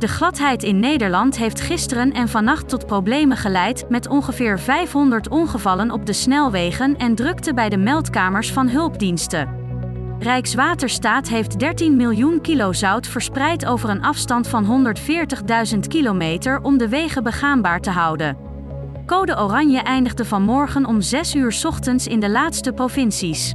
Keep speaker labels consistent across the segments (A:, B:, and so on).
A: De gladheid in Nederland heeft gisteren en vannacht tot problemen geleid met ongeveer 500 ongevallen op de snelwegen en drukte bij de meldkamers van hulpdiensten. Rijkswaterstaat heeft 13 miljoen kilo zout verspreid over een afstand van 140.000 kilometer om de wegen begaanbaar te houden. Code Oranje eindigde vanmorgen om 6 uur ochtends in de laatste provincies.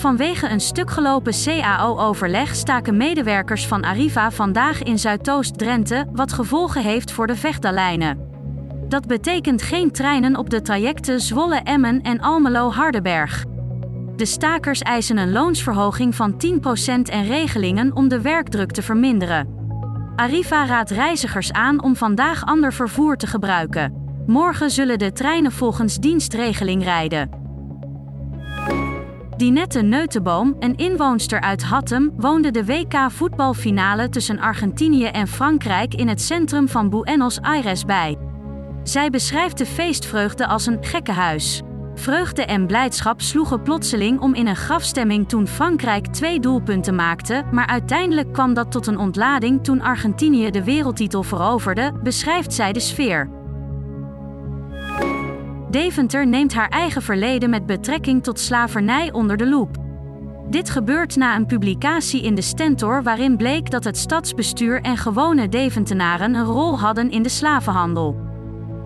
A: Vanwege een stuk gelopen CAO-overleg staken medewerkers van Arriva vandaag in Zuidoost-Drenthe, wat gevolgen heeft voor de Vechtalijnen. Dat betekent geen treinen op de trajecten Zwolle-Emmen en Almelo-Hardenberg. De stakers eisen een loonsverhoging van 10% en regelingen om de werkdruk te verminderen. Arriva raadt reizigers aan om vandaag ander vervoer te gebruiken. Morgen zullen de treinen volgens dienstregeling rijden. Dinette Neutenboom, een inwoonster uit Hattem, woonde de WK-voetbalfinale tussen Argentinië en Frankrijk in het centrum van Buenos Aires bij. Zij beschrijft de feestvreugde als een gekkenhuis. Vreugde en blijdschap sloegen plotseling om in een grafstemming toen Frankrijk twee doelpunten maakte, maar uiteindelijk kwam dat tot een ontlading toen Argentinië de wereldtitel veroverde, beschrijft zij de sfeer. Deventer neemt haar eigen verleden met betrekking tot slavernij onder de loep. Dit gebeurt na een publicatie in de Stentor waarin bleek dat het stadsbestuur en gewone Deventenaren een rol hadden in de slavenhandel.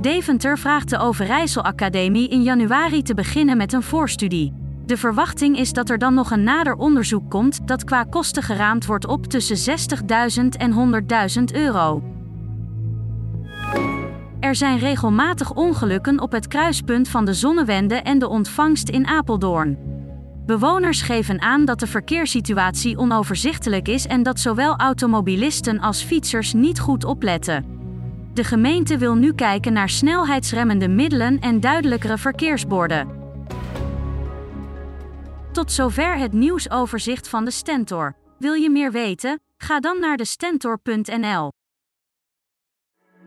A: Deventer vraagt de Overijssel Academie in januari te beginnen met een voorstudie. De verwachting is dat er dan nog een nader onderzoek komt dat qua kosten geraamd wordt op tussen 60.000 en 100.000 euro. Er zijn regelmatig ongelukken op het kruispunt van de Zonnewende en de ontvangst in Apeldoorn. Bewoners geven aan dat de verkeerssituatie onoverzichtelijk is en dat zowel automobilisten als fietsers niet goed opletten. De gemeente wil nu kijken naar snelheidsremmende middelen en duidelijkere verkeersborden. Tot zover het nieuwsoverzicht van de Stentor. Wil je meer weten? Ga dan naar de stentor.nl.